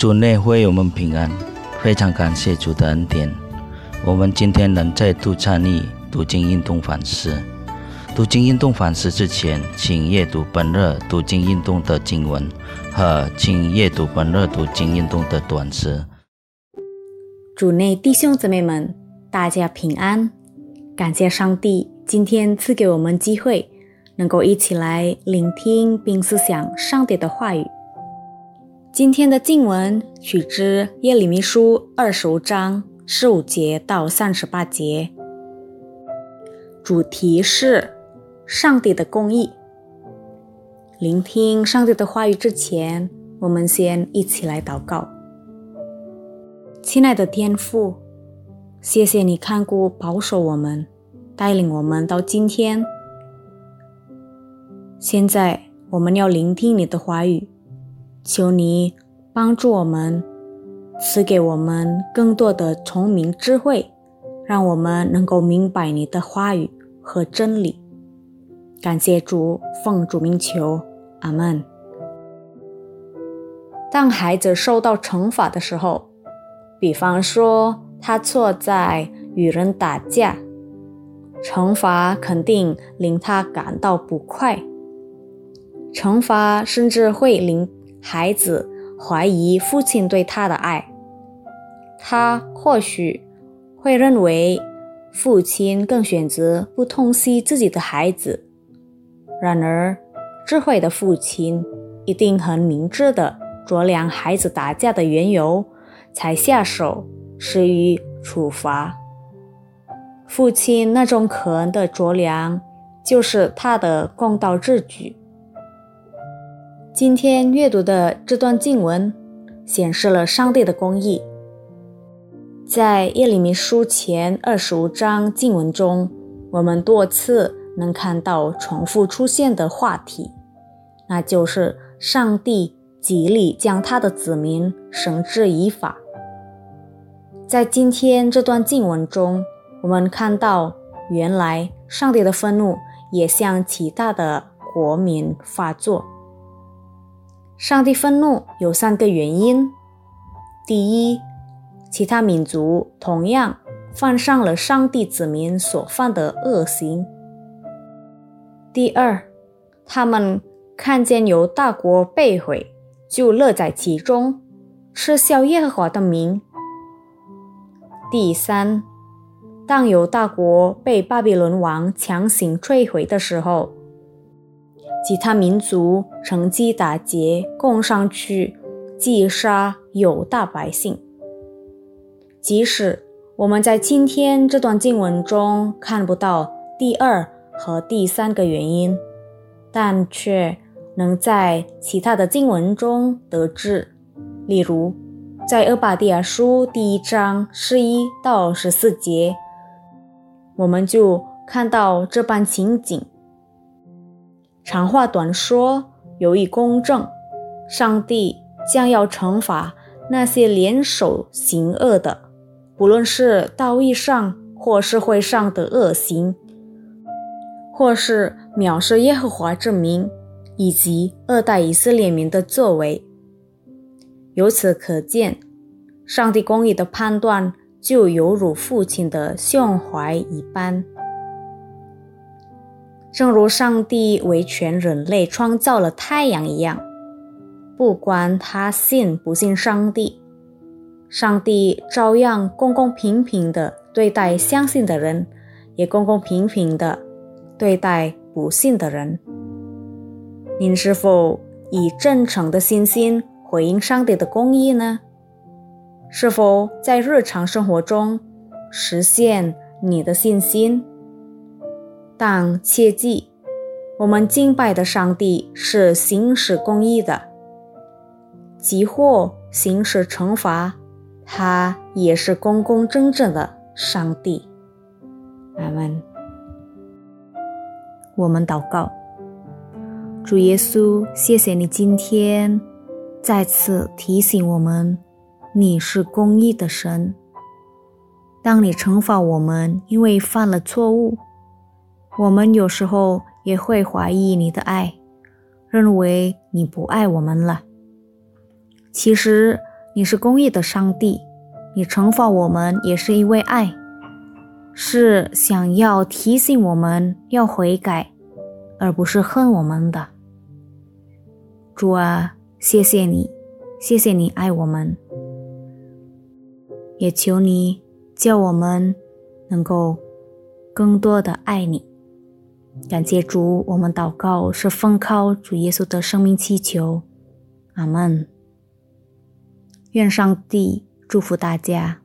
主内会我们平安，非常感谢主的恩典。我们今天能再度参与读经运动反思。读经运动反思之前，请阅读本日读经运动的经文和请阅读本日读经运动的短诗。主内弟兄姊妹们，大家平安！感谢上帝今天赐给我们机会，能够一起来聆听并思想上帝的话语。今天的经文取自耶利米书二十五章十五节到三十八节，主题是上帝的公义。聆听上帝的话语之前，我们先一起来祷告。亲爱的天父，谢谢你看顾保守我们，带领我们到今天。现在我们要聆听你的话语。求你帮助我们，赐给我们更多的聪明智慧，让我们能够明白你的话语和真理。感谢主，奉主名求，阿门。当孩子受到惩罚的时候，比方说他错在与人打架，惩罚肯定令他感到不快，惩罚甚至会令。孩子怀疑父亲对他的爱，他或许会认为父亲更选择不痛惜自己的孩子。然而，智慧的父亲一定很明智的酌量孩子打架的缘由，才下手施予处罚。父亲那种可恩的酌量，就是他的公道之举。今天阅读的这段经文显示了上帝的公义。在耶利米书前二十五章经文中，我们多次能看到重复出现的话题，那就是上帝极力将他的子民绳之以法。在今天这段经文中，我们看到，原来上帝的愤怒也向其他的国民发作。上帝愤怒有三个原因：第一，其他民族同样犯上了上帝子民所犯的恶行；第二，他们看见有大国被毁，就乐在其中，嗤笑耶和华的名；第三，当有大国被巴比伦王强行摧毁的时候。其他民族乘机打劫，攻上去击杀犹大百姓。即使我们在今天这段经文中看不到第二和第三个原因，但却能在其他的经文中得知。例如，在厄巴迪亚书第一章十一到十四节，我们就看到这般情景。长话短说，有意公正，上帝将要惩罚那些联手行恶的，不论是道义上或社会上的恶行，或是藐视耶和华之名，以及恶待以色列民的作为。由此可见，上帝公义的判断就犹如父亲的胸怀一般。正如上帝为全人类创造了太阳一样，不管他信不信上帝，上帝照样公公平平的对待相信的人，也公公平平的对待不信的人。您是否以真诚的信心回应上帝的公义呢？是否在日常生活中实现你的信心？但切记，我们敬拜的上帝是行使公义的，即或行使惩罚，他也是公公正正的上帝。阿门。我们祷告，主耶稣，谢谢你今天再次提醒我们，你是公义的神。当你惩罚我们，因为犯了错误。我们有时候也会怀疑你的爱，认为你不爱我们了。其实你是公义的上帝，你惩罚我们也是因为爱，是想要提醒我们要悔改，而不是恨我们的。主啊，谢谢你，谢谢你爱我们，也求你叫我们能够更多的爱你。感谢主，我们祷告是奉靠主耶稣的生命祈求，阿门。愿上帝祝福大家。